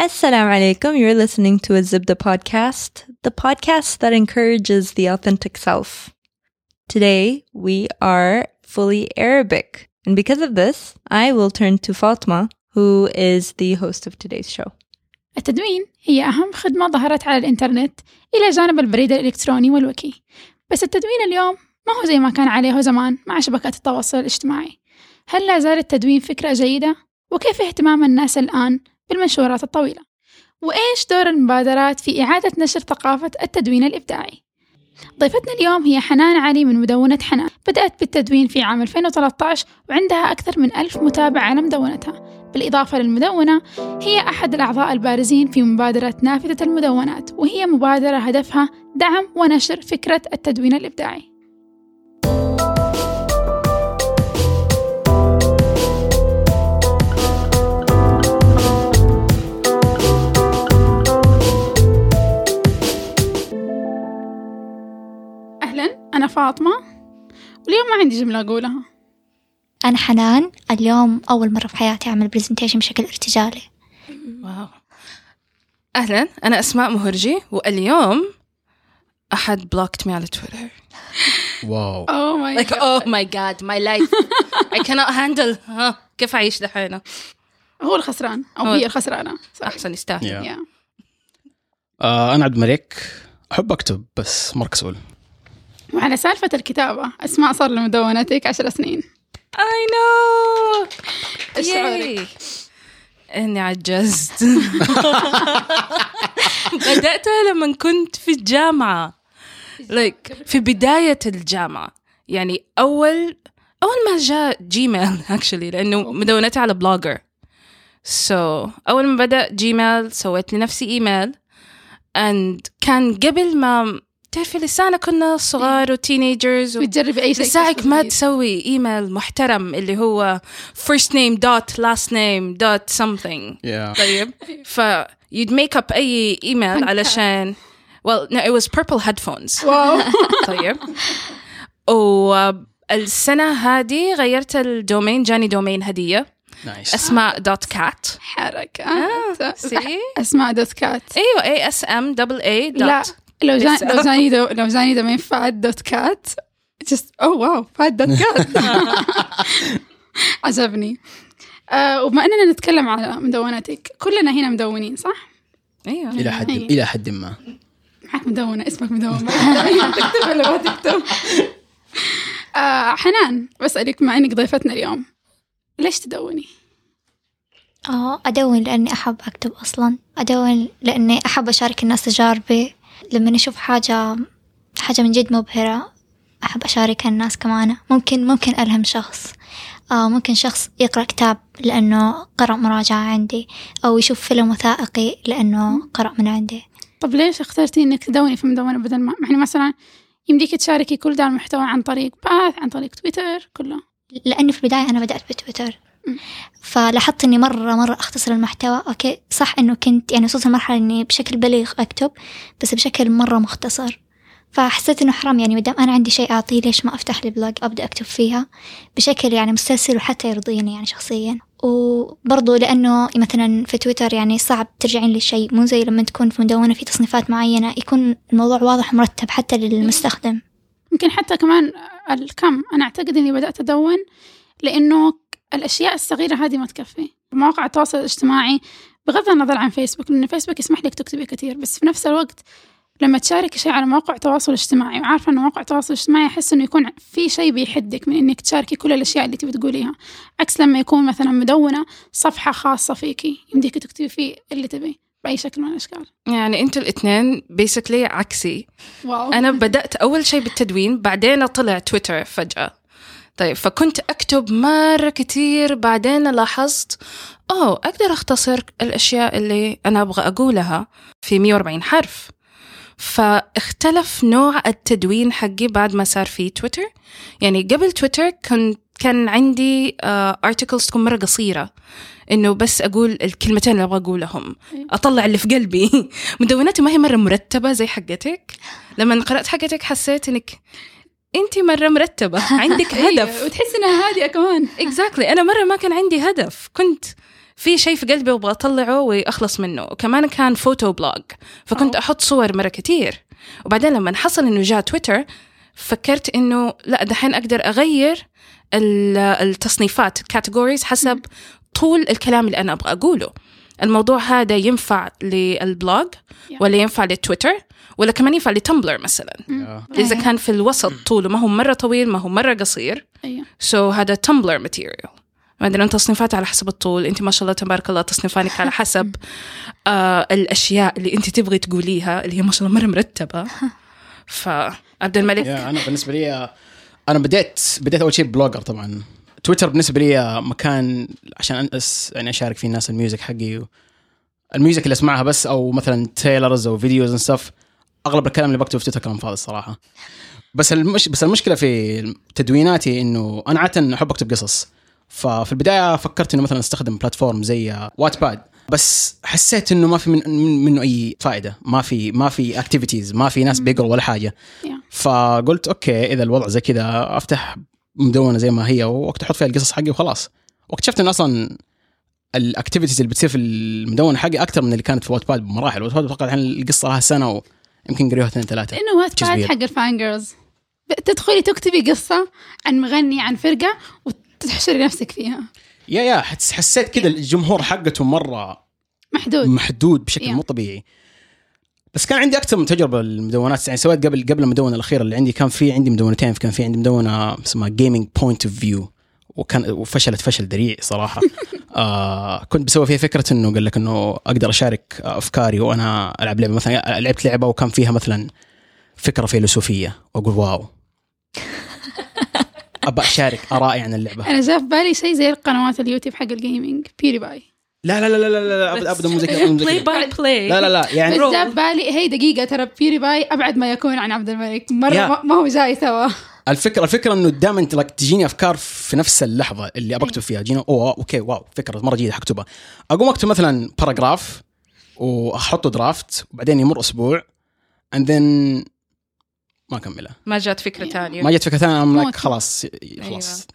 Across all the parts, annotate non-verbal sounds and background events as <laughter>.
Assalamu alaikum. You're listening to a Zibda podcast, the podcast that encourages the authentic self. Today, we are fully Arabic. And because of this, I will turn to Fatma, who is the host of today's show. التدوين هي أهم خدمة ظهرت على الإنترنت إلى جانب البريد الإلكتروني والوكي بس التدوين اليوم ما هو زي ما كان عليه زمان مع شبكات التواصل الاجتماعي هل لا زال التدوين فكرة جيدة؟ وكيف اهتمام الناس الآن بالمنشورات الطويلة؟ وإيش دور المبادرات في إعادة نشر ثقافة التدوين الإبداعي؟ ضيفتنا اليوم هي حنان علي من مدونة حنان بدأت بالتدوين في عام 2013 وعندها أكثر من ألف متابع على مدونتها بالإضافة للمدونة هي أحد الأعضاء البارزين في مبادرة نافذة المدونات وهي مبادرة هدفها دعم ونشر فكرة التدوين الإبداعي أنا فاطمة واليوم ما عندي جملة أقولها. أنا حنان اليوم أول مرة في حياتي أعمل presentation بشكل ارتجالي. wow. أهلا أنا أسماء مهرجي واليوم أحد blocked me على تويتر wow. Oh my like oh my god my life. I cannot handle. ها كيف أعيش دحين؟ هو الخسران أو هو- هي الخسرانة. Sorry. أحسن يستاهل. Yeah. Yeah. آه أنا عبد الملك. أحب أكتب بس مره كسول وعلى سالفة الكتابة أسماء صار لمدونتك عشر سنين. I know. إيش شعورك؟ Yay. إني عجزت. <laughs> بدأتها لما كنت في الجامعة. Like في بداية الجامعة. يعني أول أول ما جاء Gmail actually لأنه مدونتي على Blogger so أول ما بدأ Gmail سويت لنفسي إيميل and كان قبل ما تعرفي لسانا كنا صغار و teenagers و... بتجربي أي شيء لساك ما تسوي إيميل محترم اللي هو first name dot last name dot something. يا طيب. ف you'd make up أي إيميل <laughs> علشان well no it was purple headphones. <laughs> واو. طيب. والسنة هذه غيرت ال domain جاني domain هدية. نايس أسماء دوت كات حركة. آه، س- see؟ أسماء دوت كات أيوه اي اس ام دبل اي لا. دوت لو جاني. لو جاني دو لو جاني دومين فاد دوت كات just oh wow فاد دوت كات <laughs> عجبني آه وبما إننا نتكلم على مدونتك كلنا هنا مدونين صح؟ أيوه إلى حد هي. إلى حد ما معك مدونة اسمك مدون <laughs> تكتب ولا ما تكتب؟ آه حنان بسألك بما إنك ضيفتنا اليوم ليش تدوني؟ آه أدون لأني أحب أكتب أصلا أدون لأني أحب أشارك الناس تجاربي لما أشوف حاجة حاجة من جد مبهرة أحب أشاركها الناس كمان. ممكن ممكن ألهم شخص. آه ممكن شخص يقرأ كتاب لأنه قرأ مراجعة عندي أو يشوف فيلم وثائقي لأنه قرأ من عندي. طب ليش اخترتي إنك تدوني في مدونة بدل ما يعني مثلا يمديك تشاركي كل ده المحتوى عن طريق باث عن طريق تويتر كله؟ لأني في البداية أنا بدأت بتويتر. فلاحظت إني مرة مرة أختصر المحتوى. okay صح إنه كنت يعني وصلت لمرحلة إني بشكل بليغ أكتب بس بشكل مرة مختصر. فحسيت إنه حرام يعني مدام أنا عندي شيء أعطيه ليش ما أفتح لي blog أبدأ أكتب فيها؟ بشكل يعني مستسهل وحتى يرضيني يعني شخصيا. وبرضو لأنه مثلا في تويتر يعني صعب ترجعين للشيء مو زي لما تكون في مدونة في تصنيفات معينة يكون الموضوع واضح ومرتب حتى للمستخدم. يمكن حتى كمان الكم أنا أعتقد إني بدأت أدون لأنه الأشياء الصغيرة هذه ما تكفي. مواقع التواصل الاجتماعي بغض النظر عن فيسبوك لأن فيسبوك يسمح لك تكتبي كثير بس في نفس الوقت لما تشارك شيء على موقع تواصل اجتماعي وعارفة إنه موقع تواصل اجتماعي أحس إنه يكون في شيء بيحدك من إنك تشاركي كل الأشياء اللي تبي تقوليها. عكس لما يكون مثلا مدونة صفحة خاصة فيكي يمديك تكتبي فيه اللي تبي بأي شكل من الأشكال. يعني أنتوا الاثنين basically عكسي. wow. أنا بدأت أول شيء بالتدوين بعدين طلع تويتر فجأة. طيب فكنت أكتب مرة كتير بعدين لاحظت أوه أقدر أختصر الأشياء اللي أنا أبغى أقولها في 140 حرف. فاختلف نوع التدوين حقي بعد ما صار في تويتر. يعني قبل تويتر كنت كان عندي articles تكون مرة قصيرة. إنه بس أقول الكلمتين اللي أبغى أقولهم. أطلع اللي في قلبي. <laughs> مدوناتي ما هي مرة مرتبة زي حقتك. لما قرأت حقتك حسيت إنك انت مرة مرتبة. <laughs> عندك هدف. وتحس إنها هادئة كمان. exactly exactly. أنا مرة ما كان عندي هدف. كنت في شيء في قلبي أبغى أطلعه وأخلص منه. وكمان كان photo blog فكنت أوه. أحط صور مرة كتير. وبعدين لما حصل إنه جاء تويتر فكرت إنه لا دحين أقدر أغير ال- التصنيفات ال categories حسب طول الكلام اللي أنا أبغى أقوله. الموضوع هذا ينفع لل blog ولا ينفع للتويتر ولا كمان ينفع لتمبلر مثلا. yeah. إذا أيوة. كان في الوسط طوله ما هو مرة طويل ما هو مرة قصير. أيوه. so so, هذا تمبلر material بعدين تصنيفات على حسب الطول. أنت ما شاء الله تبارك الله تصنيفاتك على حسب آه الأشياء اللي أنت تبغي تقوليها اللي هي ما شاء الله مرة مرتبة. <laughs> فعبد الملك. أنا بالنسبة لي أنا بديت بديت أول شيء blogger طبعا. تويتر بالنسبة لي مكان عشان أنس يعني أشارك فيه الناس ال music حقي و... ال music اللي أسمعها بس أو مثلا trailers أو videos and stuff أغلب الكلام اللي بكتبه في تويتر كلام فاضي الصراحة. بس المش... بس المشكلة في تدويناتي إنه أنا عادة أحب أكتب قصص. ففي البداية فكرت إنه مثلا أستخدم platform زي Wattpad بس حسيت إنه ما في من من- منه أي فائدة. ما في ما في activities ما في ناس بيقروا ولا حاجة. فقلت okay إذا الوضع زي كذا أفتح مدونة زي ما هي وقت أحط فيها القصص حقي وخلاص. واكتشفت انه أصلا ال activities اللي بتصير في المدونة حقي أكثر من اللي كانت في Wattpad بمراحل. Wattpad أتوقع الحين القصة لها سنة ويمكن قريوها اثنين ثلاثة. لأنه وات weird. حق ال fan girls. تدخلي تكتبي قصة عن مغني عن فرقة وتحشري نفسك فيها. yeah yeah حس- حسيت كذا الجمهور حقته مرة محدود. محدود بشكل Yeah. مو طبيعي. بس كان عندي أكثر من تجربة المدونات يعني سويت قبل قبل المدونة الأخيرة اللي عندي كان في عندي مدونتين كان في عندي مدونة اسمها Gaming Point of View وكان وفشلت فشل ذريع صراحة. <laughs> آه كنت بسوي فيها فكرة إنه قال لك إنه أقدر أشارك أفكاري وأنا ألعب لعبة مثلا لعبت لعبة وكان فيها مثلا فكرة فيلسوفية. واقول wow. <laughs> أبى أشارك آرائي عن اللعبة. أنا جاء في بالي شيء زي القنوات اليوتيوب حق ال gaming PewDiePie لا لا لا لا لا, لا ابدا ابدا مو زي كذا، بلاي. باي بلاي لا لا لا يعني بس جاء في بالي هي دقيقة ترى بيوري باي أبعد ما يكون عن عبد الملك. مرة. ما- ما هو جاي سوا. الفكرة الفكرة إنه دائما أنت لك تجيني أفكار في نفس اللحظة اللي أبغى أكتب فيها. تجيني أوه أوكي واو فكرة مرة جيده حكتبها. أقوم أكتب مثلا باراجراف واحطه درافت وبعدين يمر أسبوع and then ما أكملها. ما جات فكرة ثانية. ما جت فكرة ثانية like. خلاص خلاص.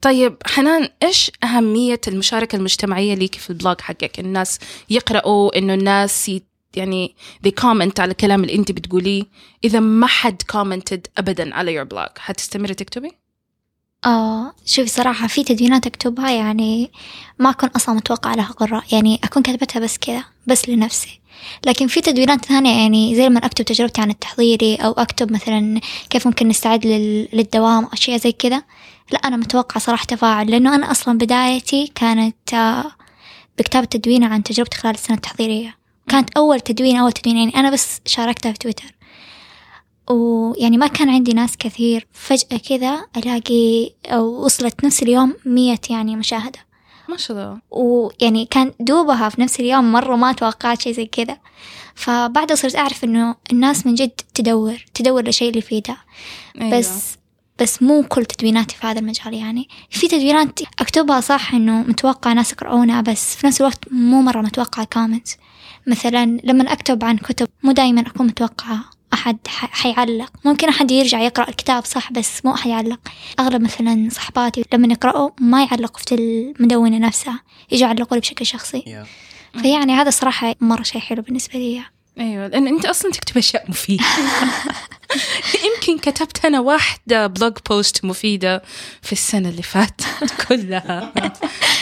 طيب حنان إيش أهمية المشاركة المجتمعية ليك في البلوج حقك؟ الناس يقرأوا إنه الناس. يعني they comment على الكلام اللي انت بتقوليه. إذا ما حد commented ابدا على your blog. حتستمري تكتبي؟ آه شوفي صراحة في تدوينات أكتبها يعني ما أكون أصلا متوقعة لها قراء يعني أكون كتبتها بس كذا بس لنفسي. لكن في تدوينات ثانية يعني زي لما أكتب تجربتي عن التحضيري أو أكتب مثلا كيف ممكن نستعد لل... للدوام أشياء زي كذا. لا أنا متوقعة صراحة تفاعل لأنه أنا أصلا بدايتي كانت آه بكتابة تدوينة عن تجربتي خلال السنة التحضيرية. كانت أول تدوين أول تدوين يعني أنا بس شاركتها في تويتر. ويعني ما كان عندي ناس كثير فجأة كذا ألاقي أو وصلت نفس اليوم مية يعني مشاهدة. ما شاء الله. ويعني كان دوبها في نفس اليوم مرة ما توقعت شيء زي كذا. فبعدها صرت أعرف إنه الناس من جد تدور تدور لشيء اللي يفيدها أيوة. بس بس مو كل تدويناتي في هذا المجال يعني. في تدوينات أكتبها صح إنه متوقع ناس يقرؤونها بس في نفس الوقت مو مرة متوقع كومنتس مثلا لما أكتب عن كتب مو دايما أكون متوقعة أحد حيعلق. ممكن أحد يرجع يقرأ الكتاب صح بس مو أحد يعلق. أغلب مثلا صحباتي لما يقرأوا ما يعلقوا في المدونة نفسها يجوا يعلقوا لي بشكل شخصي. Yeah. فيعني هذا صراحة مرة شيء حلو بالنسبة لي. أيوه لأن أنت أصلا تكتب أشياء مفيدة. <laughs> يمكن كتبت أنا واحدة blog post مفيدة في السنة اللي فاتت <laughs> كلها.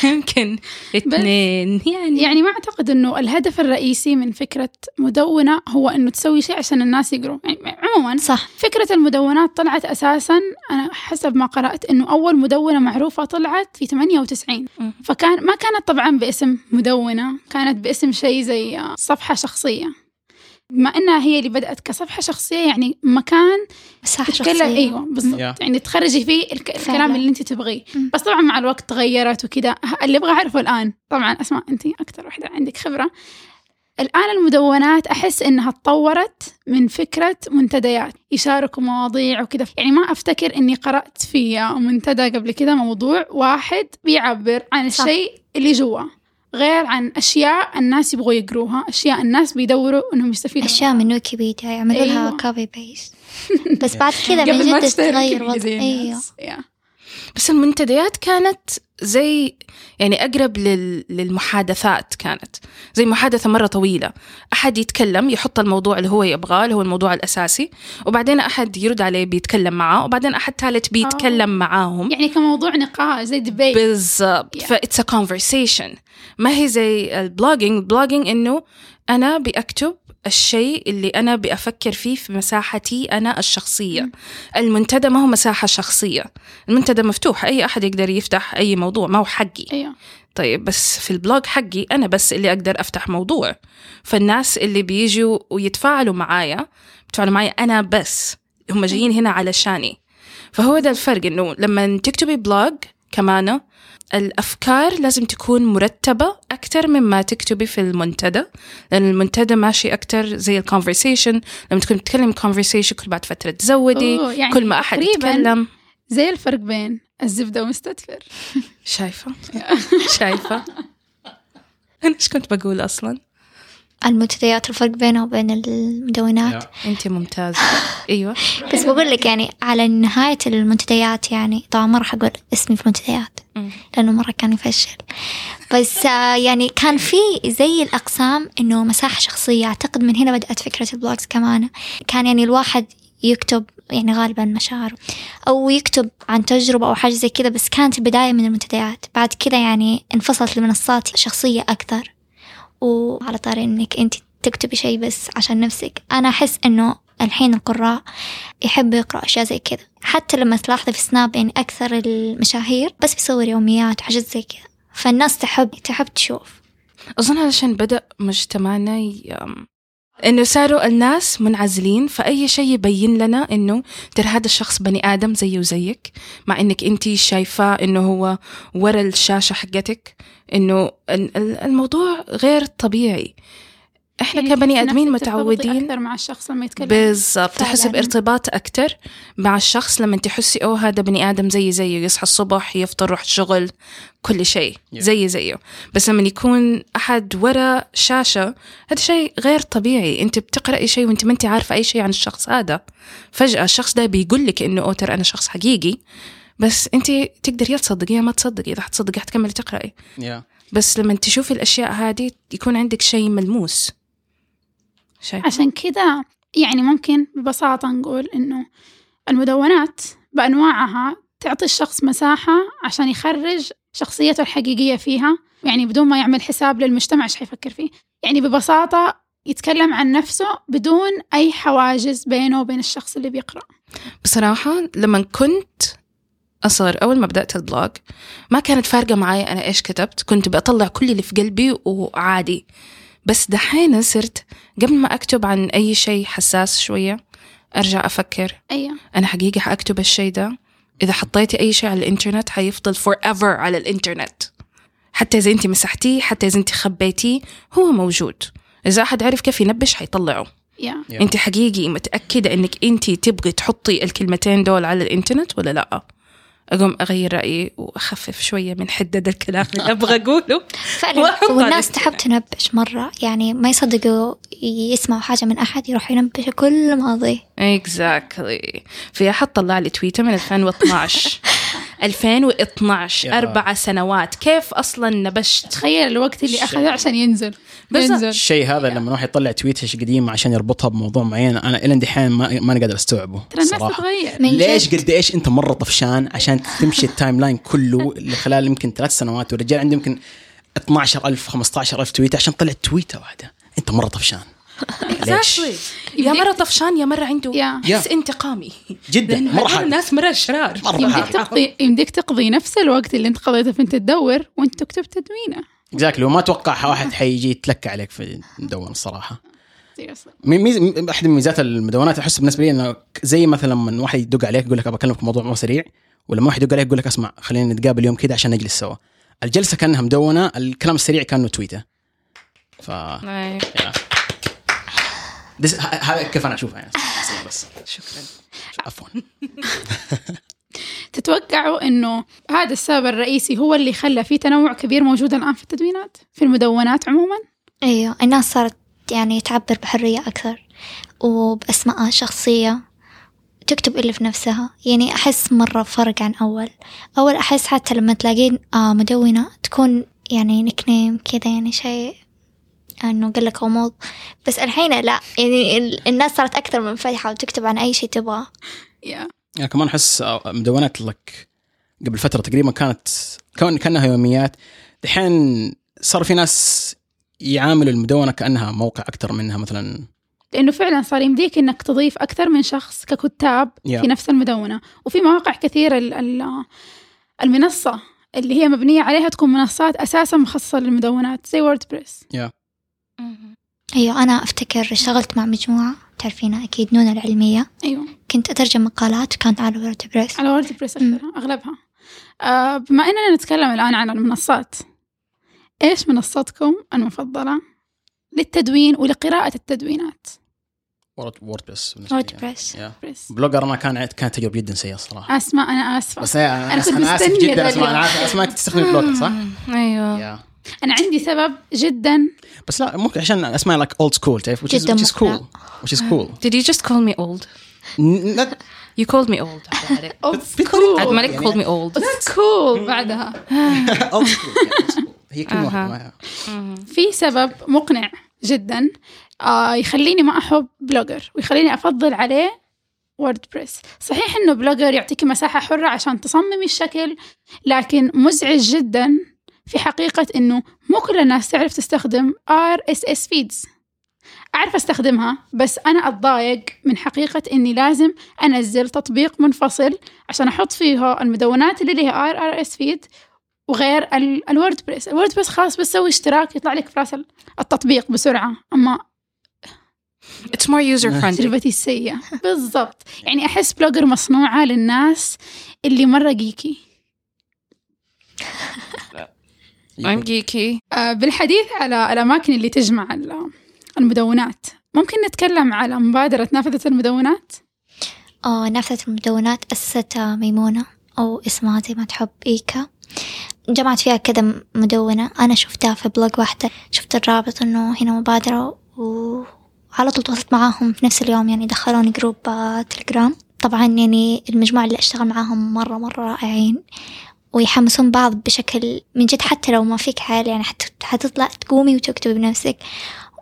يمكن اثنين. يعني يعني ما أعتقد أنه الهدف الرئيسي من فكرة مدونة هو أنه تسوي شيء عشان الناس يقروا يعني عموما صح. فكرة المدونات طلعت أساسا أنا حسب ما قرأت أنه أول مدونة معروفة طلعت في 98 مم. فكان ما كانت طبعا باسم مدونة كانت باسم شيء زي صفحة شخصية. بما إنها هي اللي بدأت كصفحة شخصية يعني مكان مساحة تتكلم شخصية أيوه بالضبط Yeah. يعني تخرجي فيه الك... فعلاً. الكلام اللي أنت تبغيه. بس طبعا مع الوقت تغيرت وكذا اللي أبغى أعرفه الآن طبعا أسماء أنت أكثر واحدة عندك خبرة الآن المدونات أحس إنها تطورت من فكرة منتديات يشاركوا مواضيع وكذا يعني ما أفتكر إني قرأت في منتدى قبل كذا موضوع واحد بيعبر عن. الشيء اللي جوا غير عن أشياء الناس يبغوا يقروها أشياء الناس بيدوروا إنهم يستفيدوا أشياء من ويكيبيديا يعملوا لها أيوة. copy paste بس بعد كذا <laughs> من جد ويكيبيديا وضع. Yeah. بس المنتديات كانت زي يعني أقرب لل... للمحادثات كانت. زي محادثة مرة طويلة. أحد يتكلم يحط الموضوع اللي هو يبغاه اللي هو الموضوع الأساسي وبعدين أحد يرد عليه بيتكلم معاه وبعدين أحد ثالث بيتكلم معاهم. يعني كموضوع نقاش زي debate بالضبط. Yeah. ف it's a conversation. ما هي زي ال blogging blogging إنه أنا بأكتب الشيء اللي أنا بأفكر فيه في مساحتي أنا الشخصية. المنتدى ما هو مساحة شخصية. المنتدى مفتوح أي أحد يقدر يفتح أي موضوع ما هو حقي. أيوه. طيب بس في ال blog حقي أنا بس اللي أقدر أفتح موضوع. فالناس اللي بيجوا ويتفاعلوا معايا بيتفاعلوا معايا أنا بس هم جايين هنا علشاني. فهو ده الفرق إنه لما تكتبي blog كمان الأفكار لازم تكون مرتبة أكتر مما تكتبي في المنتدى لأن المنتدى ماشي أكتر زي ال conversation لما تكون بتتكلم conversation كل بعد فترة تزودي يعني كل ما أحد يتكلم. زي الفرق بين الزبدة ومستدفر <laughs> شايفة؟ <laughs> شايفة. أنا إيش كنت بقول أصلا؟ المنتديات الفرق بينها وبين المدونات. أنت ممتازة. <laughs> أيوة. بس بقول لك يعني على نهاية المنتديات يعني طبعا ما راح أقول اسمي في المنتديات. لأنه مرة كان يفشل. بس آه، يعني كان في زي الأقسام إنه مساحة شخصية. أعتقد من هنا بدأت فكرة البلوجز كمان. كان يعني الواحد يكتب يعني غالبا مشاعره. أو يكتب عن تجربة أو حاجة زي كذا بس كانت البداية من المنتديات. بعد كذا يعني انفصلت لمنصات شخصية أكثر. وعلى طاري إنك أنت تكتبي شيء بس عشان نفسك. أنا أحس إنه الحين القراء يحبوا يقرأوا أشياء زي كذا. حتى لما تلاحظي في سناب يعني أكثر المشاهير بس بيصور يوميات وحاجات زي كذا. فالناس تحب تحب تشوف. أظن علشان بدأ مجتمعنا ي... إنه صاروا الناس منعزلين فأي شيء يبين لنا إنه ترى هذا الشخص بني آدم زيه وزيك مع إنك أنت شايفاه إنه هو ورا الشاشة حقتك ال- الموضوع غير طبيعي. إحنا يعني كبني ترتبطي متعودين أكثر مع الشخص لما يتكلم. بالضبط تحس. بارتباط أكتر مع الشخص لما تحسي أوه هذا بني آدم زي زيه يصحى الصبح يفطر يروح الشغل كل شيء Yeah. زي زيه. بس لما يكون أحد ورا شاشة هذا شيء غير طبيعي. أنت بتقرأي شيء وأنت ما أنت عارفة أي شيء عن الشخص هذا. فجأة الشخص ده بيقول لك إنه أوه ترى أنا شخص حقيقي. بس أنت تقدري يا تصدقي يا ما تصدقي. إذا حتصدقي حتكملي تقرأي. يا بس لما تشوفي الأشياء هذه يكون عندك شيء ملموس. شيء. عشان كذا يعني ممكن ببساطة نقول إنه المدونات بأنواعها تعطي الشخص مساحة عشان يخرج شخصيته الحقيقية فيها يعني بدون ما يعمل حساب للمجتمع إيش حيفكر فيه. يعني ببساطة يتكلم عن نفسه بدون أي حواجز بينه وبين الشخص اللي بيقرأ. بصراحة لما كنت أصغر أول ما بدأت البلوج ما كانت فارقة معايا أنا إيش كتبت كنت بطلع كل اللي في قلبي وعادي. بس دحين صرت قبل ما أكتب عن أي شيء حساس شوية أرجع أفكر. أيوة. أنا حقيقة حأكتب الشيء ده. إذا حطيتي أي شيء على الإنترنت حيفضل forever على الإنترنت. حتى إذا أنت مسحتيه حتى إذا أنت خبيتيه هو موجود. إذا أحد عرف كيف ينبش حيطلعه. يا يا. انت حقيقي متأكدة إنك انت تبغي تحطي الكلمتين دول على الإنترنت ولا لأ؟ أقوم أغير رأيي وأخفف شوية من حدة الكلام اللي أبغى أقوله. <laughs> فعلا. والناس تحب تنبش مرة يعني ما يصدقوا يسمعوا حاجة من أحد يروح ينبش كل ماضي. اكزاكتلي في احد طلع لي تويتر من 2012 2012 <laughs> يا. أربع سنوات. كيف أصلا نبشت؟ تخيل الوقت اللي أخذه عشان ينزل. ينزل الشيء هذا لما واحد يطلع tweet قديم عشان يربطها بموضوع معين أنا إلى دحين ما ماني قادر أستوعبه ترى الناس. تتغير. من ليش. قد إيش أنت مرة طفشان عشان تمشي ال timeline كله لخلال يمكن ثلاث سنوات؟ والرجال عنده يمكن 12000 15000 tweet عشان طلع تويتة واحدة. أنت مرة طفشان. ليش؟ يا مرة طفشان يا مرة عنده يا. حس انتقامي. جدا مرة حاد. الناس مرة اشرار مرة يمديك تقضي يمديك تقضي نفس الوقت اللي انت قضيته في انت تدور وانت تكتب تدوينه. اكزاكتلي وما أتوقع واحد حيجي يتلكى عليك في المدون الصراحة. ميز... أحد ميزات المدونات أحس بالنسبة لي إنه زي مثلا لما واحد يدق عليك يقول لك أبغى أكلمك موضوع مو سريع ولما واحد يدق عليك يقول لك أسمع خلينا نتقابل يوم كذا عشان نجلس سوا. الجلسة كأنها مدونة الكلام السريع كأنه تويته ف هذا كيف أنا اشوفها يعني؟ <laughs> بس. شكرا. عفوا. <laughs> تتوقعوا إنه هذا السبب الرئيسي هو اللي خلى في تنوع كبير موجود الآن في التدوينات؟ في المدونات عموما؟ أيوة الناس صارت يعني تعبر بحرية أكثر وبأسمائها الشخصية تكتب اللي في نفسها. يعني أحس مرة فرق عن أول. أول أحس حتى لما تلاقين آه مدونة تكون يعني نكنيم كذا يعني شيء إنه قال لك غموض بس الحين لا. يعني ال- الناس صارت أكثر منفتحة وتكتب عن أي شيء تبغاه يا يعني كمان أحس مدونات لك قبل فترة تقريبا كانت كان كأنها يوميات. دحين صار في ناس يعاملوا المدونة كأنها موقع أكثر منها مثلا. لأنه فعلا صار يمديك إنك تضيف أكثر من شخص ككتاب Yeah. في نفس المدونة. وفي مواقع كثيرة ال- ال- المنصة اللي هي مبنية عليها تكون منصات أساسا مخصصة للمدونات زي ووردبريس. أيوه أنا أفتكر اشتغلت مع مجموعة تعرفينها أكيد نون العلمية. أيوه. كنت اترجم مقالات كانت على ووردبريس على ووردبريس أغلبها. آه بما إننا نتكلم الآن عن المنصات إيش منصتكم المفضلة للتدوين ولقراءة التدوينات؟ ووردبريس ووردبريس برس. بلوجر أنا كان كانت تجربه جدا سيئه الصراحة. اسماء أنا آسفة. بس أنا أنا كنت أنا آسف مستنية جدا اسماء أنا. عارف اسماء تستخدم بلوجر صح؟ أيوه. يا أنا عندي سبب جدا. بس لا ممكن عشان اسماء like old school تعرف؟ Which is, جداً which is cool. مقنع. which is cool. Did you just call me old? You called me old. عاد مالك <laughs> called me old. school بعدها. <laughs> Old school. هي. واحدة ما- في سبب مقنع جدا آه يخليني ما أحب بلوجر ويخليني أفضل عليه ووردبريس. صحيح إنه بلوجر يعطيك مساحة حرة عشان تصممي الشكل لكن مزعج جدا في حقيقة إنه مو كل الناس تعرف تستخدم RSS feeds. أعرف أستخدمها بس أنا أتضايق من حقيقة إني لازم أنزل تطبيق منفصل عشان أحط فيه المدونات اللي لها RSS feed وغير ال- الووردبريس الووردبريس خلاص بس سوي اشتراك يطلع لك في رأس التطبيق بسرعة. أما It's more user <laughs> friendly. تجربتي السيئة. بالضبط. يعني أحس بلوجر مصنوعة للناس اللي مرة geeky I'm geeky. آه، بالحديث على الأماكن اللي تجمع ال- المدونات. ممكن نتكلم على مبادرة نافذة المدونات؟ آه نافذة المدونات أسستها ميمونة أو اسمها زي ما تحب إيكا. جمعت فيها كذا مدونة. أنا شفتها في blog واحدة. شفت الرابط إنه هنا مبادرة وعلى طول تواصلت معاهم في نفس اليوم يعني دخلوني group آه، تليجرام. طبعا يعني المجموعة اللي أشتغل معاهم مرة مرة رائعين ويحمسون بعض بشكل من جد حتى لو ما فيك حال يعني حت حتطلع تقومي وتكتبي بنفسك.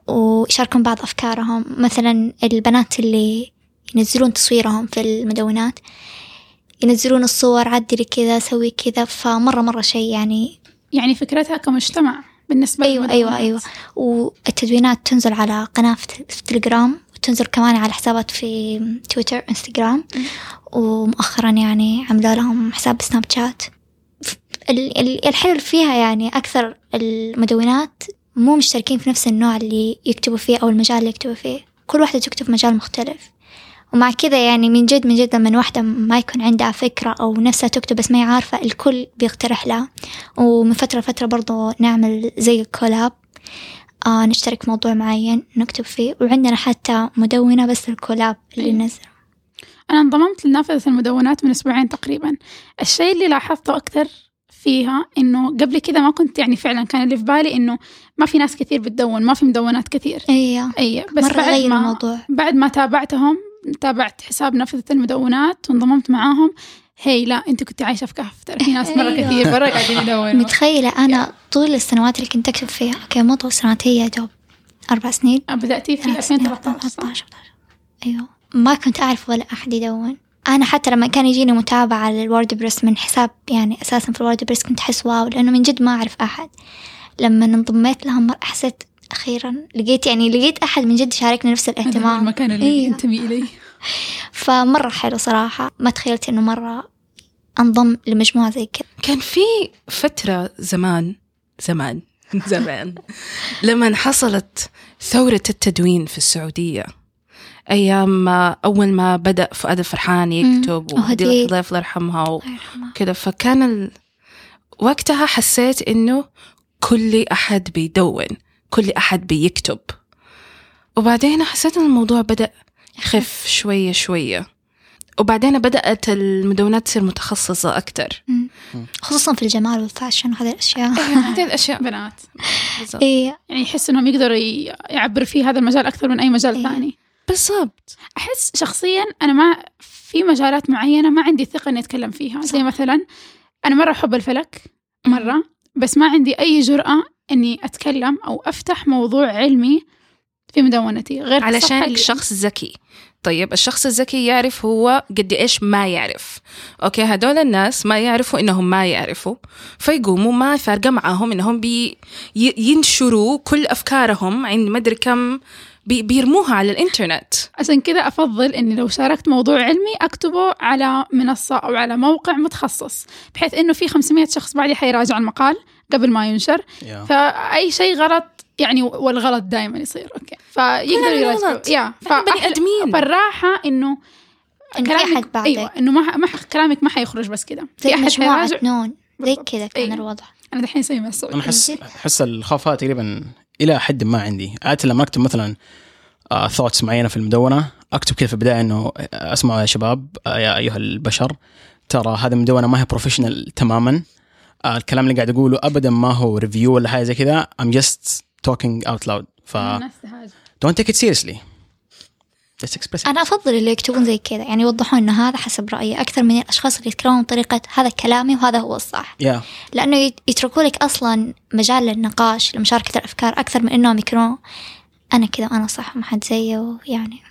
ويشاركون بعض أفكارهم مثلا البنات اللي ينزلون تصويرهم في المدونات ينزلون الصور عدلي كذا سوي كذا فمرة مرة شيء يعني. يعني فكرتها كمجتمع بالنسبة أيوة أيوة للمدونات. أيوة. والتدوينات تنزل على قناة في التليجرام وتنزل كمان على حسابات في تويتر إنستغرام ومؤخرا يعني عملوا لهم حساب سناب شات. ال- ال- الحلو فيها يعني أكثر المدونات مو مشتركين في نفس النوع اللي يكتبوا فيه أو المجال اللي يكتبوا فيه. كل واحدة تكتب في مجال مختلف. ومع كذا يعني من جد من جد لما واحدة ما يكون عندها فكرة أو نفسها تكتب بس ما هي عارفة الكل بيقترح لها. ومن فترة لفترة برضو نعمل زي الكولاب آه نشترك في موضوع معين نكتب فيه. وعندنا حتى مدونة بس للكولاب اللي أيوة. نزل. أنا انضممت لنافذة المدونات من أسبوعين تقريبا. الشيء اللي لاحظته أكثر فيها إنه قبل كذا ما كنت يعني فعلا كان اللي في بالي إنه ما في ناس كثير بتدون ما في مدونات كثير. أيوة أي بس مرة بعد ما الموضوع. بعد ما تابعتهم تابعت حساب نافذة المدونات وانضممت معاهم هي لا أنت كنت عايشة في كهف. ترى في ناس مرة أيوة. كثير برا قاعدين يدوروا متخيلة أنا طول السنوات اللي كنت أكتب فيها أوكي مو طول السنوات هي يا دوب أربع سنين. بدأتي في ثلاث سنين، 2013 صح؟ 13 أيوه. ما كنت أعرف ولا أحد يدون. أنا حتى لما كان يجيني متابعة للوردبريس من حساب يعني أساسا في الوردبريس كنت أحس wow لأنه من جد ما أعرف أحد. لما انضميت لهم مرة حسيت أخيرا لقيت يعني لقيت أحد من جد يشاركني نفس الاهتمام. المكان اللي أيوة. ينتمي إليه. <laughs> فمرة حلو صراحة. ما تخيلت إنه مرة أنضم لمجموعة زي كذا. كان في فترة زمان زمان <laughs> زمان لما حصلت ثورة التدوين في السعودية. أيام ما أول ما بدأ فؤاد الفرحان يكتب وهدية. الله يرحمها وكذا فكان ال... وقتها حسيت إنه كل أحد بيدون كل أحد بيكتب. وبعدين حسيت إن الموضوع بدأ يخف شوية شوية. وبعدين بدأت المدونات تصير متخصصة أكتر. مم. خصوصا في الجمال والفاشن وهذه الأشياء. هذه <laughs> الأشياء بنات. إيه. يعني يحس إنهم يقدروا ي- يعبروا في هذا المجال أكثر من أي مجال أيوة. ثاني. بالضبط. أحس شخصيا أنا ما في مجالات معينة ما عندي ثقة إني أتكلم فيها. زي صح. مثلا أنا مرة أحب الفلك مرة بس ما عندي أي جرأة إني أتكلم أو أفتح موضوع علمي في مدونتي غير علشانك شخص ذكي طيب الشخص الذكي يعرف هو قد إيش ما يعرف. okay هدول الناس ما يعرفوا إنهم ما يعرفوا فيقوموا ما فارقة معاهم إنهم بي ي- ينشروا كل أفكارهم عند مدري كم بي بيرموها على الإنترنت. عشان كذا أفضل إني لو شاركت موضوع علمي أكتبه على منصة أو على موقع متخصص بحيث إنه في 500 شخص بعدي حيراجع المقال قبل ما ينشر. yeah. فأي شيء غلط يعني والغلط دائما يصير okay. يراجعوا. غلط. يا بني آدمين. فالراحة إنه أحد بعدك. أيوه إنه ما ما ح- كلامك ما حيخرج بس كذا في أحد حيراجع؟ نون زي. كذا كان أيوة. الوضع. أنا دحين أسوي مع السعودي أنا احس احس الخوف هذا تقريبا إلى حد ما عندي. عادة لما أكتب مثلا thoughts معينة في المدونة أكتب كذا في البداية إنه آه، اسمعوا يا شباب آه، يا أيها البشر ترى هذه المدونة ما هي professional تماما. آه، الكلام اللي قاعد أقوله ابدا ما هو review ولا حاجة زي كذا I'm just talking out loud. ف الناس تهاجم. don't take express it أنا أفضل اللي يكتبون زي كذا يعني يوضحون إن هذا حسب رأيي أكثر من الأشخاص اللي يتكلمون بطريقة هذا كلامي وهذا هو الصح yeah. لأنه يت- يتركوا لك أصلا مجال للنقاش لمشاركة الأفكار أكثر من إنهم يكونوا أنا كذا وأنا صح وما حد زيي ويعني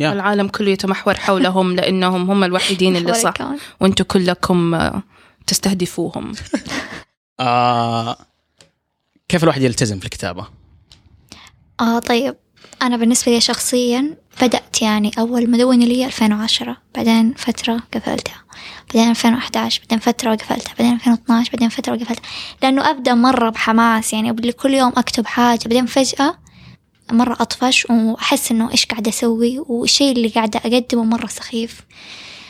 yeah. العالم كله يتمحور حولهم <laughs> لإنهم هم الوحيدين اللي صح. وأنتم كلكم آه، تستهدفوهم <laughs> آه كيف الواحد يلتزم في الكتابة؟ آه طيب أنا بالنسبة لي شخصيا بدأت يعني أول مدونة لي 2010 بعدين فترة قفلتها بعدين 2011 بعدين فترة وقفلتها بعدين 2012 بعدين فترة وقفلتها. لأنه أبدأ مرة بحماس يعني أبدأ كل يوم أكتب حاجة بعدين فجأة مرة أطفش وأحس إنه إيش قاعدة أسوي والشيء اللي قاعدة أقدمه مرة سخيف.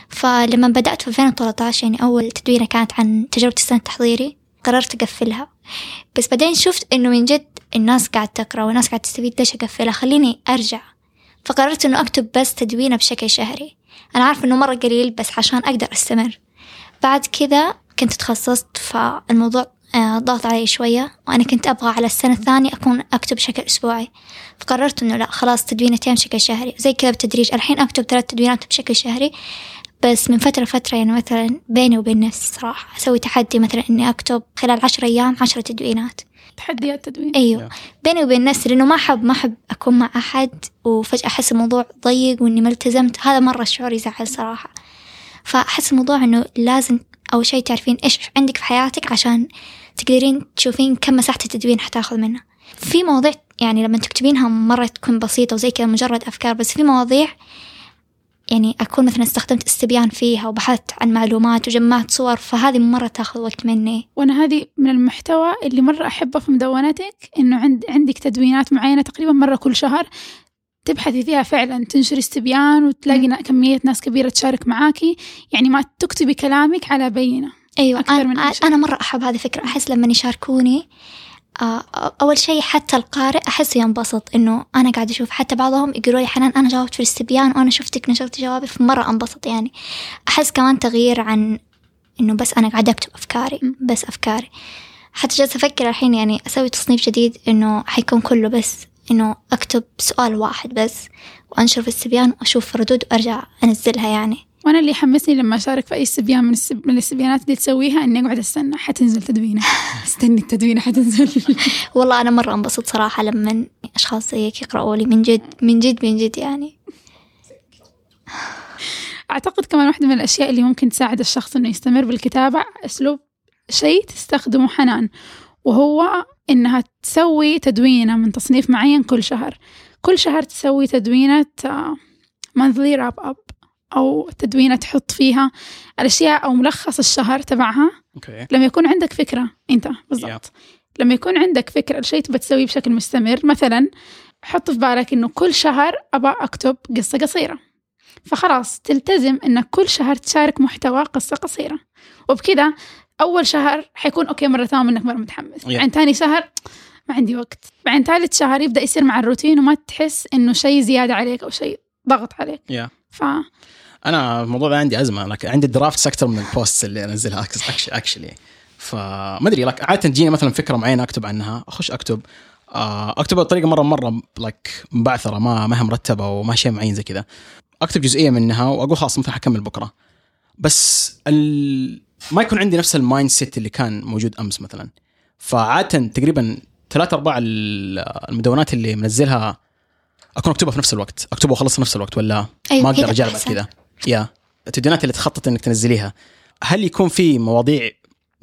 فلما بدأت في 2013 يعني أول تدوينة كانت عن تجربة السنة التحضيري قررت أقفلها. بس بعدين شفت إنه من جد الناس قاعد تقرأ والناس قاعد تستفيد ليش أقفلها؟ خليني أرجع فقررت إنه أكتب بس تدوينة بشكل شهري. أنا عارفة إنه مرة قليل بس عشان أقدر أستمر. بعد كذا كنت تخصصت فالموضوع آه، ضغط علي شوية وأنا كنت أبغى على السنة الثانية أكون أكتب بشكل أسبوعي. فقررت إنه لا خلاص تدوينتين بشكل شهري. زي كذا بالتدريج. الحين أكتب ثلاث تدوينات بشكل شهري بس من فترة فترة يعني مثلا بيني وبين نفسي صراحة أسوي تحدي مثلا إني أكتب خلال عشر أيام عشرة تدوينات. تحديات تدوين أيوه. بيني وبين نفسي لأنه ما أحب ما أحب أكون مع أحد وفجأة أحس الموضوع ضيق وإني ما التزمت. هذا مرة شعور يزعل صراحة. فأحس الموضوع إنه لازم أول شيء تعرفين إيش عندك في حياتك عشان تقدرين تشوفين كم مساحة التدوين حتاخذ منها. في مواضيع يعني لما تكتبينها مرة تكون بسيطة وزي كذا مجرد أفكار بس في مواضيع يعني أكون مثلا استخدمت استبيان فيها وبحثت عن معلومات وجمعت صور فهذه مرة تاخذ وقت مني. وأنا هذه من المحتوى اللي مرة أحبه في مدونتك إنه عند عندك تدوينات معينة تقريبا مرة كل شهر تبحثي فيها فعلا تنشري استبيان وتلاقي كمية ناس كبيرة تشارك معاكي يعني ما تكتبي كلامك على بينة. أيوه أكثر أنا, من. أنا مرة أحب هذه الفكرة. أحس لما يشاركوني آه، أول شيء حتى القارئ أحس ينبسط إنه أنا قاعدة أشوف. حتى بعضهم يقولوا لي حنان أنا جاوبت في الاستبيان وأنا شفتك نشرتي جوابي فمرة أنبسط يعني. أحس كمان تغيير عن إنه بس أنا قاعدة أكتب أفكاري بس أفكاري. حتى جالسه أفكر الحين يعني أسوي تصنيف جديد إنه حيكون كله بس إنه أكتب سؤال واحد بس وأنشر في الاستبيان وأشوف ردود وأرجع أنزلها يعني. وأنا اللي يحمسني لما أشارك في أي استبيان من, السب... من الاستبيانات اللي تسويها إني أقعد أستنى. حتنزل تدوينة. <laughs> استني التدوينة حتنزل. <laughs> والله أنا مرة انبسط صراحة لما أشخاص زيك يقرأوا لي من جد من جد من جد يعني. <laughs> أعتقد كمان واحدة من الأشياء اللي ممكن تساعد الشخص إنه يستمر بالكتابة أسلوب شيء تستخدمه حنان وهو إنها تسوي تدوينة من تصنيف معين كل شهر. كل شهر تسوي تدوينة monthly wrap up أو تدوينة تحط فيها الأشياء أو ملخص الشهر تبعها. okay. لما يكون عندك فكرة أنت بالضبط. لما يكون عندك فكرة الشيء تبى تسويه بشكل مستمر. مثلا حط في بالك إنه كل شهر أبى أكتب قصة قصيرة. فخلاص تلتزم إنك كل شهر تشارك محتوى قصة قصيرة. وبكذا أول شهر حيكون okay مرة ثانية إنك مرة متحمس. Yeah. بعدين ثاني شهر ما عندي وقت. بعدين ثالث شهر يبدأ يصير مع الروتين وما تحس إنه شيء زيادة عليك أو شيء ضغط عليك. يا ف أنا الموضوع ده عندي أزمة like عندي drafts أكثر من ال posts اللي أنزلها <laughs> actually فما أدري like عادة تجيني مثلا فكرة معينة أكتب عنها أخش أكتب. آه، اكتبها بطريقه مره مرة like مبعثرة ما ما هي مرتبة وما شيء معين زي كذا. أكتب جزئية منها وأقول خلاص مثلا حكمل بكرة. بس ال... ما يكون عندي نفس ال mindset اللي كان موجود أمس مثلا. فعادة تقريبا ثلاث أرباع ال- المدونات اللي منزلها أكون اكتبها في نفس الوقت. اكتبها وأخلص في نفس الوقت ولا أيوة ما أقدر بعد أحسن. كذا. Yeah. التدوينات اللي تخطط إنك تنزليها هل يكون في مواضيع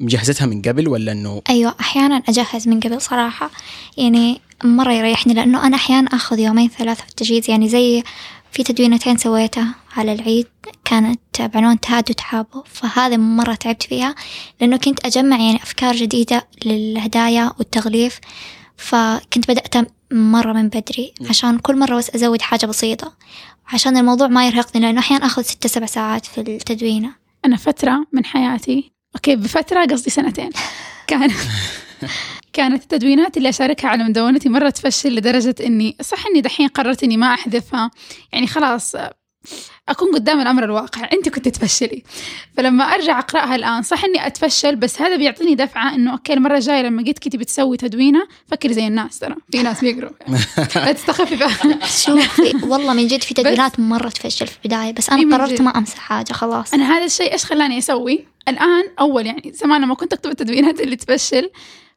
مجهزتها من قبل ولا إنه أيوة أحيانا أجهز من قبل صراحة. يعني مرة يريحني لأنه أنا أحيانا أخذ يومين ثلاثة في التجهيز. يعني زي في تدوينتين سويتها على العيد كانت بعنوان تهاد وتحابوا فهذا مرة تعبت فيها لأنه كنت أجمع يعني أفكار جديدة للهدايا والتغليف. فكنت بدأت مرة من بدري عشان كل مرة بس أزود حاجة بسيطة. عشان الموضوع ما يرهقني لأنه أحيانا أخذ ستة سبع ساعات في التدوينة. أنا فترة من حياتي okay بفترة قصدي سنتين <laughs> كان كانت التدوينات اللي أشاركها على مدونتي مرة تفشل لدرجة إني صح إني دحين قررت إني ما أحذفها. يعني خلاص أكون قدام الأمر الواقع. أنت كنت تفشلي. فلما أرجع أقرأها الآن صح إني أتفشل بس هذا بيعطيني دفعة إنه okay المرة الجاية لما جيت كنتي بتسوي تدوينة فكري زي الناس ترى. في ناس بيقروا <laughs> لا تستخفي شوفي والله من جد في تدوينات مرة تفشل في البداية بس أنا قررت. ما أمسح حاجة خلاص. أنا هذا الشيء إيش خلاني أسوي؟ الآن أول يعني زمان لما كنت أكتب التدوينات اللي تفشل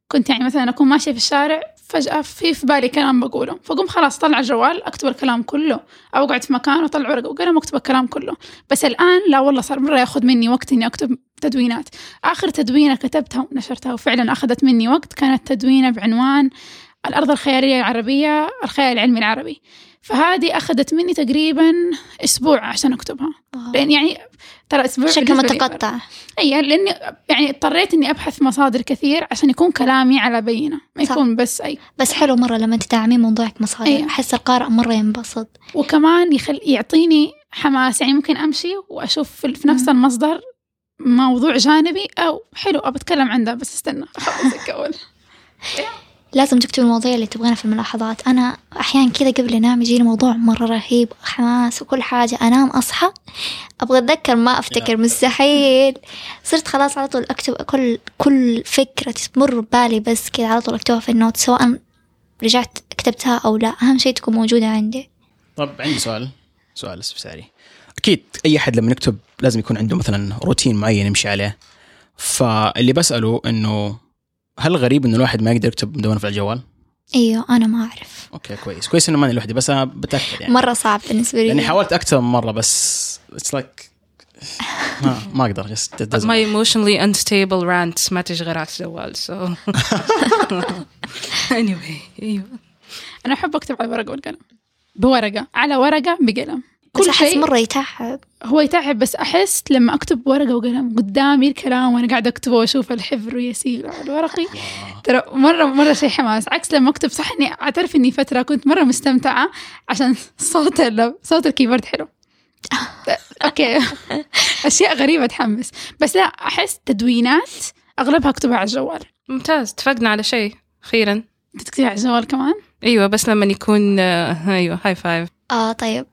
كنت يعني مثلا أكون ماشية في الشارع فجأة في في بالي كلام بقوله. فقوم خلاص طلع الجوال أكتب الكلام كله. أو أقعد في مكان وأطلع ورقه وقلم وأكتب الكلام كله. بس الآن لا والله صار مرة ياخذ مني وقت إني أكتب تدوينات. آخر تدوينة كتبتها ونشرتها وفعلا أخذت مني وقت كانت تدوينة بعنوان الأرض الخيالية العربية الخيال العلمي العربي. فهذه أخذت مني تقريبا أسبوع عشان أكتبها. واو. لأن يعني ترى شكله بالنسبة لي- متقطع. أي لأني يعني اضطريت إني أبحث مصادر كثير عشان يكون كلامي على بينة ما صح. يكون بس أي. بس حلو مرة لما تدعمين موضوعك مصادر. أحس القارئ مرة ينبسط. وكمان يخل يعطيني حماس. يعني ممكن أمشي وأشوف في نفس المصدر موضوع جانبي أو حلو ابى اتكلم عن ده بس استنى. <laughs> اخلص الأول <laughs> لازم تكتب المواضيع اللي تبغينها في الملاحظات. أنا أحيانا كذا قبل أنام يجيني موضوع مرة رهيب حماس وكل حاجة. أنام أصحى أبغى أتذكر ما أفتكر مستحيل. صرت خلاص على طول أكتب كل كل فكرة تمر ببالي بس كذا على طول أكتبها في النوت سواء رجعت كتبتها أو لا. أهم شيء تكون موجودة عندي. طب عندي سؤال. سؤال استفساري أكيد أي أحد لما يكتب لازم يكون عنده مثلا روتين معين يمشي عليه. فاللي بسأله إنه هل غريب انه الواحد ما يقدر يكتب مدونه في الجوال؟ أيوه أنا ما أعرف. okay كويس. كويس إنه ماني لوحدي بس أنا بتأكد يعني. مرة صعب بالنسبة لي. لأني حاولت أكثر من مرة بس it's like ما ما أقدر just My emotionally unstable rants ما تشتغل على الجوال so. <laughs> Anyway إيوه. أنا أحب أكتب على ورقة والقلم بورقة على ورقة بقلم. بس كل أحس شيء مرة يتعب. هو يتعب بس أحس لما أكتب ورقة وقلم قدامي الكلام وأنا قاعدة أكتبه وأشوف الحبر يسيل على ورقي ترى مرة مرة شيء حماس. عكس لما أكتب صح إني أعترف إني فترة كنت مرة مستمتعة عشان <laughs> صوت ال- صوت ال keyboard حلو. <laughs> Okay. أشياء غريبة تحمس. بس لا أحس تدوينات أغلبها أكتبها على الجوال. ممتاز. اتفقنا على شيء أخيرا. أنت تكتبها على الجوال كمان؟ أيوه بس لما يكون آه، أيوه high five آه طيب.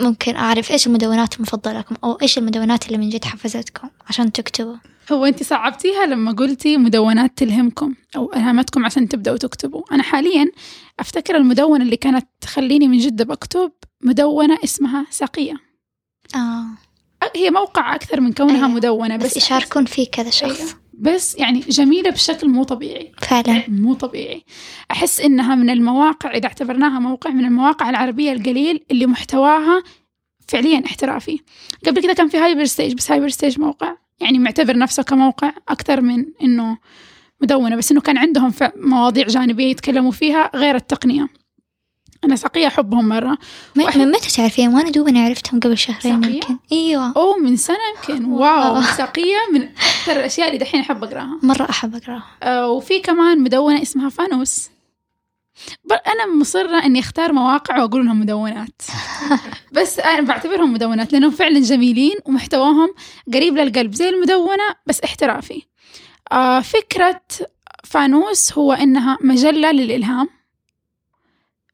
ممكن أعرف إيش المدونات المفضلة لكم أو إيش المدونات اللي من جد حفزتكم عشان تكتبوا هو انت صعبتيها لما قلتي مدونات تلهمكم أو الهمتكم عشان تبدأوا تكتبوا أنا حاليا أفتكر المدونة اللي كانت تخليني من جد بكتب مدونة اسمها ساقية آه هي موقع أكثر من كونها أيوة. مدونة بس بس يشاركون فيه كذا شخص أيوة. بس يعني جميلة بشكل مو طبيعي. فعلا. مو طبيعي. أحس إنها من المواقع إذا اعتبرناها موقع من المواقع العربية القليل اللي محتواها فعليا احترافي. قبل كذا كان في هايبر ستيج بس هايبر ستيج موقع. يعني معتبر نفسه كموقع أكثر من إنه مدونة بس إنه كان عندهم مواضيع جانبية يتكلموا فيها غير التقنية. أنا ساقية أحبهم مرة. واحد- من متى تعرفين وأنا دوبني عرفتهم قبل شهرين ساقية؟ يمكن. إيوه. أوه من سنة يمكن. Wow. ساقية من أكثر الأشياء اللي دحين أحب أقرأها. مرة أحب أقرأها. آه، وفي كمان مدونة اسمها فانوس. أنا مصرة إني أختار مواقع وأقول لهم مدونات. <laughs> بس أنا بعتبرهم مدونات لأنهم فعلا جميلين ومحتواهم قريب للقلب زي المدونة بس احترافي. آه، فكرة فانوس هو إنها مجلة للإلهام.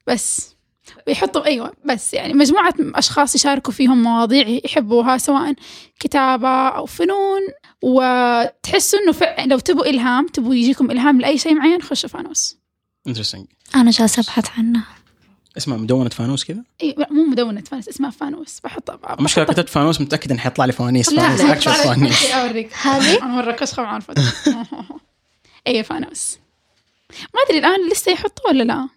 بس. ويحطوا أيوة بس يعني مجموعة أشخاص يشاركوا فيهم مواضيع يحبوها سواء كتابة أو فنون. وتحسوا إنه فع- لو تبوا إلهام تبوا يجيكم إلهام لأي شيء معين خشوا فانوس. انترستنج أنا جالسة أبحث عنها اسمها مدونة فانوس كذا؟ إيه لا، مو مدونة فانوس اسمها فانوس. بحطها المشكلة كتبت فانوس متاكد انه حيطلع لي فوانيس فانوس اكشن فوانيس. أوريك. هذه؟ أنا مره كشخه مع الفوتو اي فانوس. ما أدري الآن لسه يحطوا ولا لا؟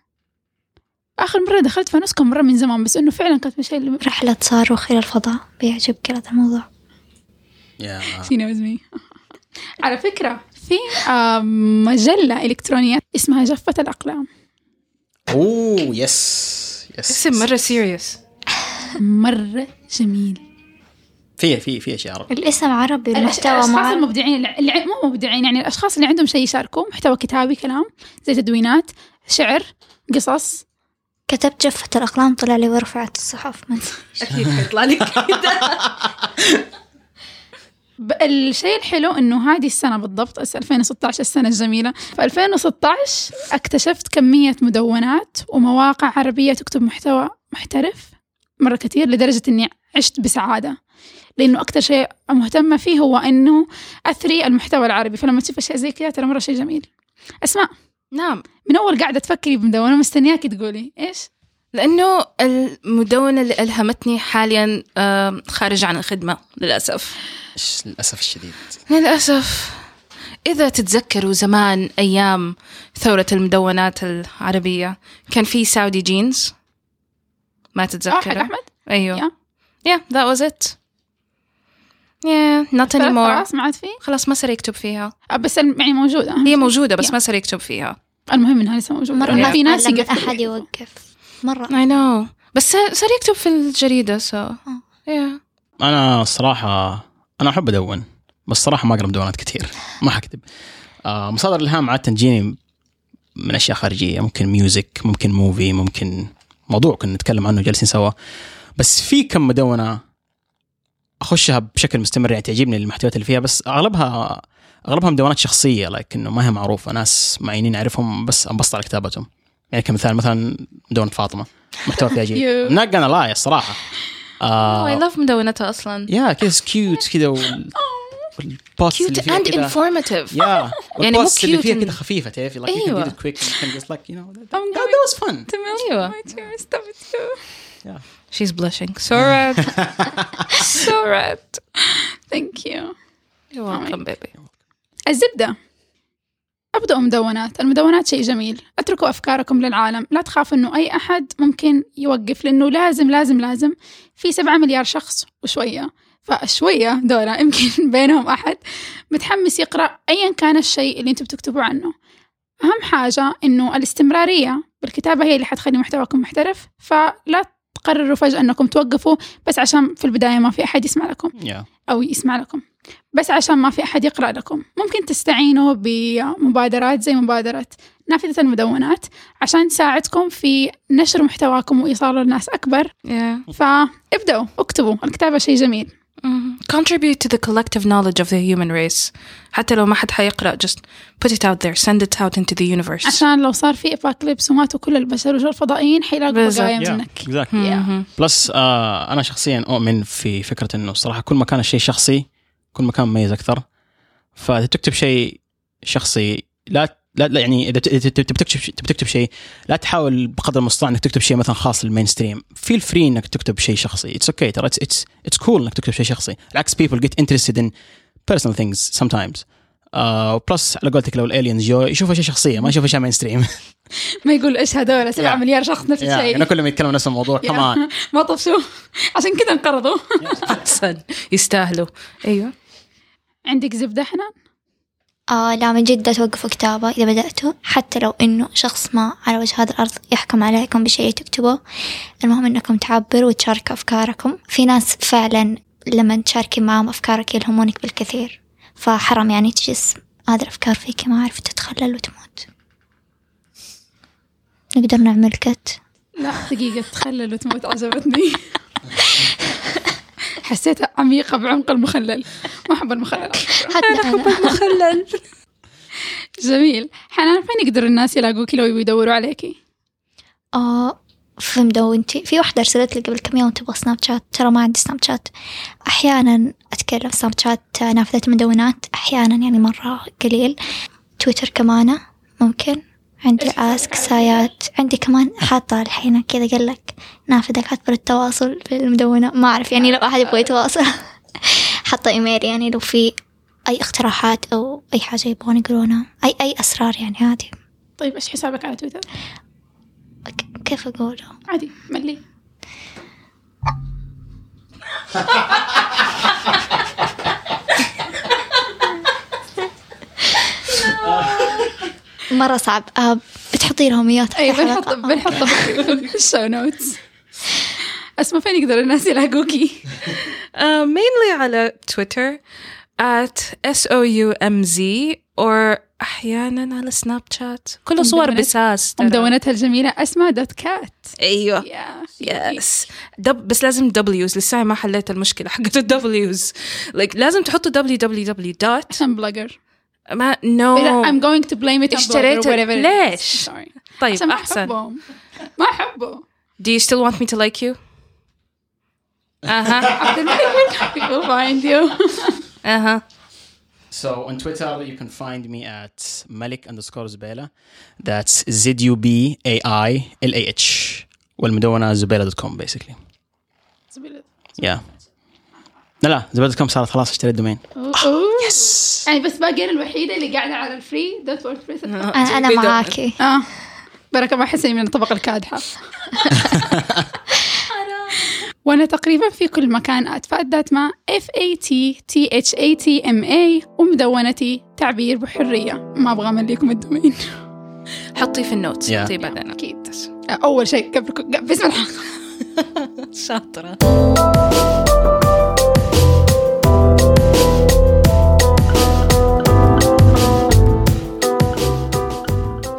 آخر مرة دخلت فانوس كان مرة من زمان بس إنه فعلا كانت الشيء اللي رحلة صاروخ إلى الفضاء بيعجبك هذا الموضوع. يا. me. <laughs> على فكرة في um، مجلة إلكترونية اسمها جفت الأقلام. أوه yes yes اسم مرة serious مرة جميل. في في في اشياء عربي. الاسم عربي المحتوى الأشخاص ما المبدعين اللي مو مبدعين يعني الأشخاص اللي عندهم شيء يشاركوا محتوى كتابي كلام زي تدوينات شعر قصص كتبت جفت الأقلام طلع لي ورفعت الصحف من أكيد حيطلع لك. <laughs> كده الشيء الحلو إنه هذه السنة بالضبط الس- 2016 السنة الجميله في 2016 اكتشفت كمية مدونات ومواقع عربية تكتب محتوى محترف مرة كثير لدرجة إني عشت بسعادة. لأنه أكثر شيء مهتمة فيه هو إنه أثري المحتوى العربي. فلما تشوف أشياء زي كذا ترى مرة شيء جميل. أسماء. نعم. من أول قاعدة تفكري بمدونة مستنياكي تقولي. إيش؟ لأنه المدونة اللي ألهمتني حاليا خارج عن الخدمة للأسف. إيش للأسف الشديد؟ للأسف. إذا تتذكروا زمان أيام ثورة المدونات العربية كان في ساودي جينز؟ ما تتذكر أحمد؟ أيوه. Yeah. yeah that was it. Yeah not anymore. خلاص ما عاد في؟ خلاص ما صار يكتب فيها. آه، بس يعني موجودة. هي شيء. موجودة بس Yeah. ما صار يكتب فيها. المهم إنها لسه موجودة. مرة لأنه ما في ناس أحد يكتبوا. يوقف. مرة. I know. بس صار يكتب في الجريدة so. yeah. أنا الصراحه أنا أحب أدون بس الصراحه ما أقرأ مدونات كثير. <laughs> ما حكذب آه مصادر الإلهام عادة تجيني من أشياء خارجية ممكن music ممكن movie ممكن موضوع كنا نتكلم عنه جالسين سوا. بس في كم مدونة أخشها بشكل مستمر يعني تعجبني المحتويات اللي فيها بس اغلبها أغلبها مدونات شخصية لكنه ما هي معروفة ناس معينين أعرفهم بس أنبسط على كتابتهم. يعني كمثال مثلا مدونة فاطمة محتوى فيها عجيب <laughs> You- not gonna lie الصراحة. Oh, آه I love مدونتها أصلا. yeah كذا cute كذا وال... والبوست اللي cute فيها and كذا informative. yeah <laughs> يعني مو والبوست اللي فيها كذا خفيفة تعرفي like you can أيوة. do it quick and you can just like you know that, I'm that, that was fun. أيوة My she's blushing. So red. <laughs> So red. Thank you. you're welcome baby. الزبدة. ابدأوا مدونات. المدونات شيء جميل. أتركوا أفكاركم للعالم. لا تخافوا أنه أي أحد ممكن يوقف لأنه لازم لازم لازم. في سبعة مليار شخص وشوية. فشوية دولة يمكن <laughs> بينهم أحد متحمس يقرأ أيا كان الشيء اللي أنتم بتكتبوا عنه. أهم حاجة أنه الاستمرارية بالكتابة هي اللي حتخلي محتواكم محترف. فلا تقرروا فجأة أنكم توقفوا بس عشان في البداية ما في أحد يسمع لكم yeah. أو يسمع لكم بس عشان ما في أحد يقرأ لكم ممكن تستعينوا بمبادرات زي مبادرة نافذة المدونات عشان تساعدكم في نشر محتواكم وإيصاله لناس أكبر yeah فابدأوا اكتبوا الكتابة شيء جميل. Contribute to the collective knowledge of the human race. حتى لو ما حد حيقرأ just put it out there. Send it out into the universe. عشان لو صار في اباكليبس وماتوا كل البشر وجو الفضائيين حيلاقوا بالظبط. بقايا yeah. منك exactly. Yeah. Plus آه أنا شخصيا أؤمن في فكرة إنه الصراحه كل ما كان الشيء شخصي كل ما كان مميز أكثر. فإذا تكتب شيء شخصي لا لا, لا يعني إذا تبي تكتب تبي تكتب شيء لا تحاول بقدر المستطاع إنك تكتب شيء مثلا خاص لل mainstream feel free إنك تكتب شيء شخصي. It's okay ترى it's it's cool إنك تكتب شيء شخصي. العكس people get interested in personal things sometimes. آه plus على قولتك لو ال aliens جو يشوفوا شيء شخصية ما يشوفوا شيء mainstream <laughs> ما يقول إيش هذول؟ 7 Yeah. مليار شخص نفس يعني الشيء. كلهم يتكلموا نفس الموضوع. Yeah. كمان <laughs> ما طفشوا. عشان كذا انقرضوا. <laughs> أحسن. يستاهلوا. أيوة. عندك زبدة حنان؟ آه لا من جد لا توقفوا كتابة إذا بدأتوا حتى لو إنه شخص ما على وجه هذا الأرض يحكم عليكم بشيء تكتبوه. المهم إنكم تعبروا وتشاركوا أفكاركم. في ناس فعلا لما تشاركي معهم أفكارك يلهمونك بالكثير فحرام يعني تجلس هذه الأفكار فيك ما عارف تتخلل وتموت. نقدر نعمل كت لا دقيقة تخلل وتموت عجبتني. <laughs> حسيتها عميقة بعمق المخلل. ما أحب المخلل. حتى أنا. مخلل جميل. حنان فين يقدر الناس يلاقوكي لو يدوروا عليكي آه في مدونتي في واحدة أرسلت لي قبل كم يوم تبغى سناب شات ترى ما عندي سناب شات. أحيانا أتكلم سناب شات نافذة المدونات أحيانا يعني مرة قليل. تويتر كمان ممكن. عندي آسك سايات. عندي كمان حاطة الحين. كذا قال لك نافذة كاتبة التواصل في المدونة. ما أعرف يعني لو أحد يبغى يتواصل. <laughs> حاطة إيميل يعني لو في أي اقتراحات أو أي حاجة يبغون يقولونها أي أي أسرار يعني عادي. طيب إيش حسابك على تويتر؟ كيف أقوله؟ عادي ملي. <laughs> مرة صعب. آه بتحطي لهم إياه أي في بنحط الحلقة. بنحطه في <laughs> ال show notes أسمع فين يقدر الناس يلاقوكي؟ <laughs> Uh, mainly على تويتر at s o u m z or أحيانا على سناب شات كله صور بساس ترى. ومدونتها الجميلة. اسمها dot cat أيوه. يس دب بس لازم دبليوز لسه ما حليت المشكلة حقت الدبليوز like لازم تحطوا www dot عشان بلوجر ما نو I'm going to blame it on اشتريت- blogger whatever it is. ليش؟ Sorry. طيب عشان ما أحسن أحبه ما أحبه Do you still want me to like you? أها <laughs> People find you أها <laughs> So on Twitter, you can find me at Malik underscore Zubela. That's Z U B A I L A H. والمدونة زبيلة.com basically. Yeah. لا لا زبيلة.com صارت خلاص اشتريت domain. yes يعني بس باقي أنا الوحيدة اللي قاعدة على ال free dot WordPress أنا أنا معاكي. آه. بركة ما أحس إني من الطبقة الكادحة. <laughs> <laughs> وأنا تقريبا في كل مكان أتفادت مع F A T T H A T M A ومدونتي تعبير بحرية. ما أبغى أمليكم ال domain. حطي في ال notes Yeah. حطي بعدين. أكيد. أول شيء قبل قبل- باسم الحلقة <laughs>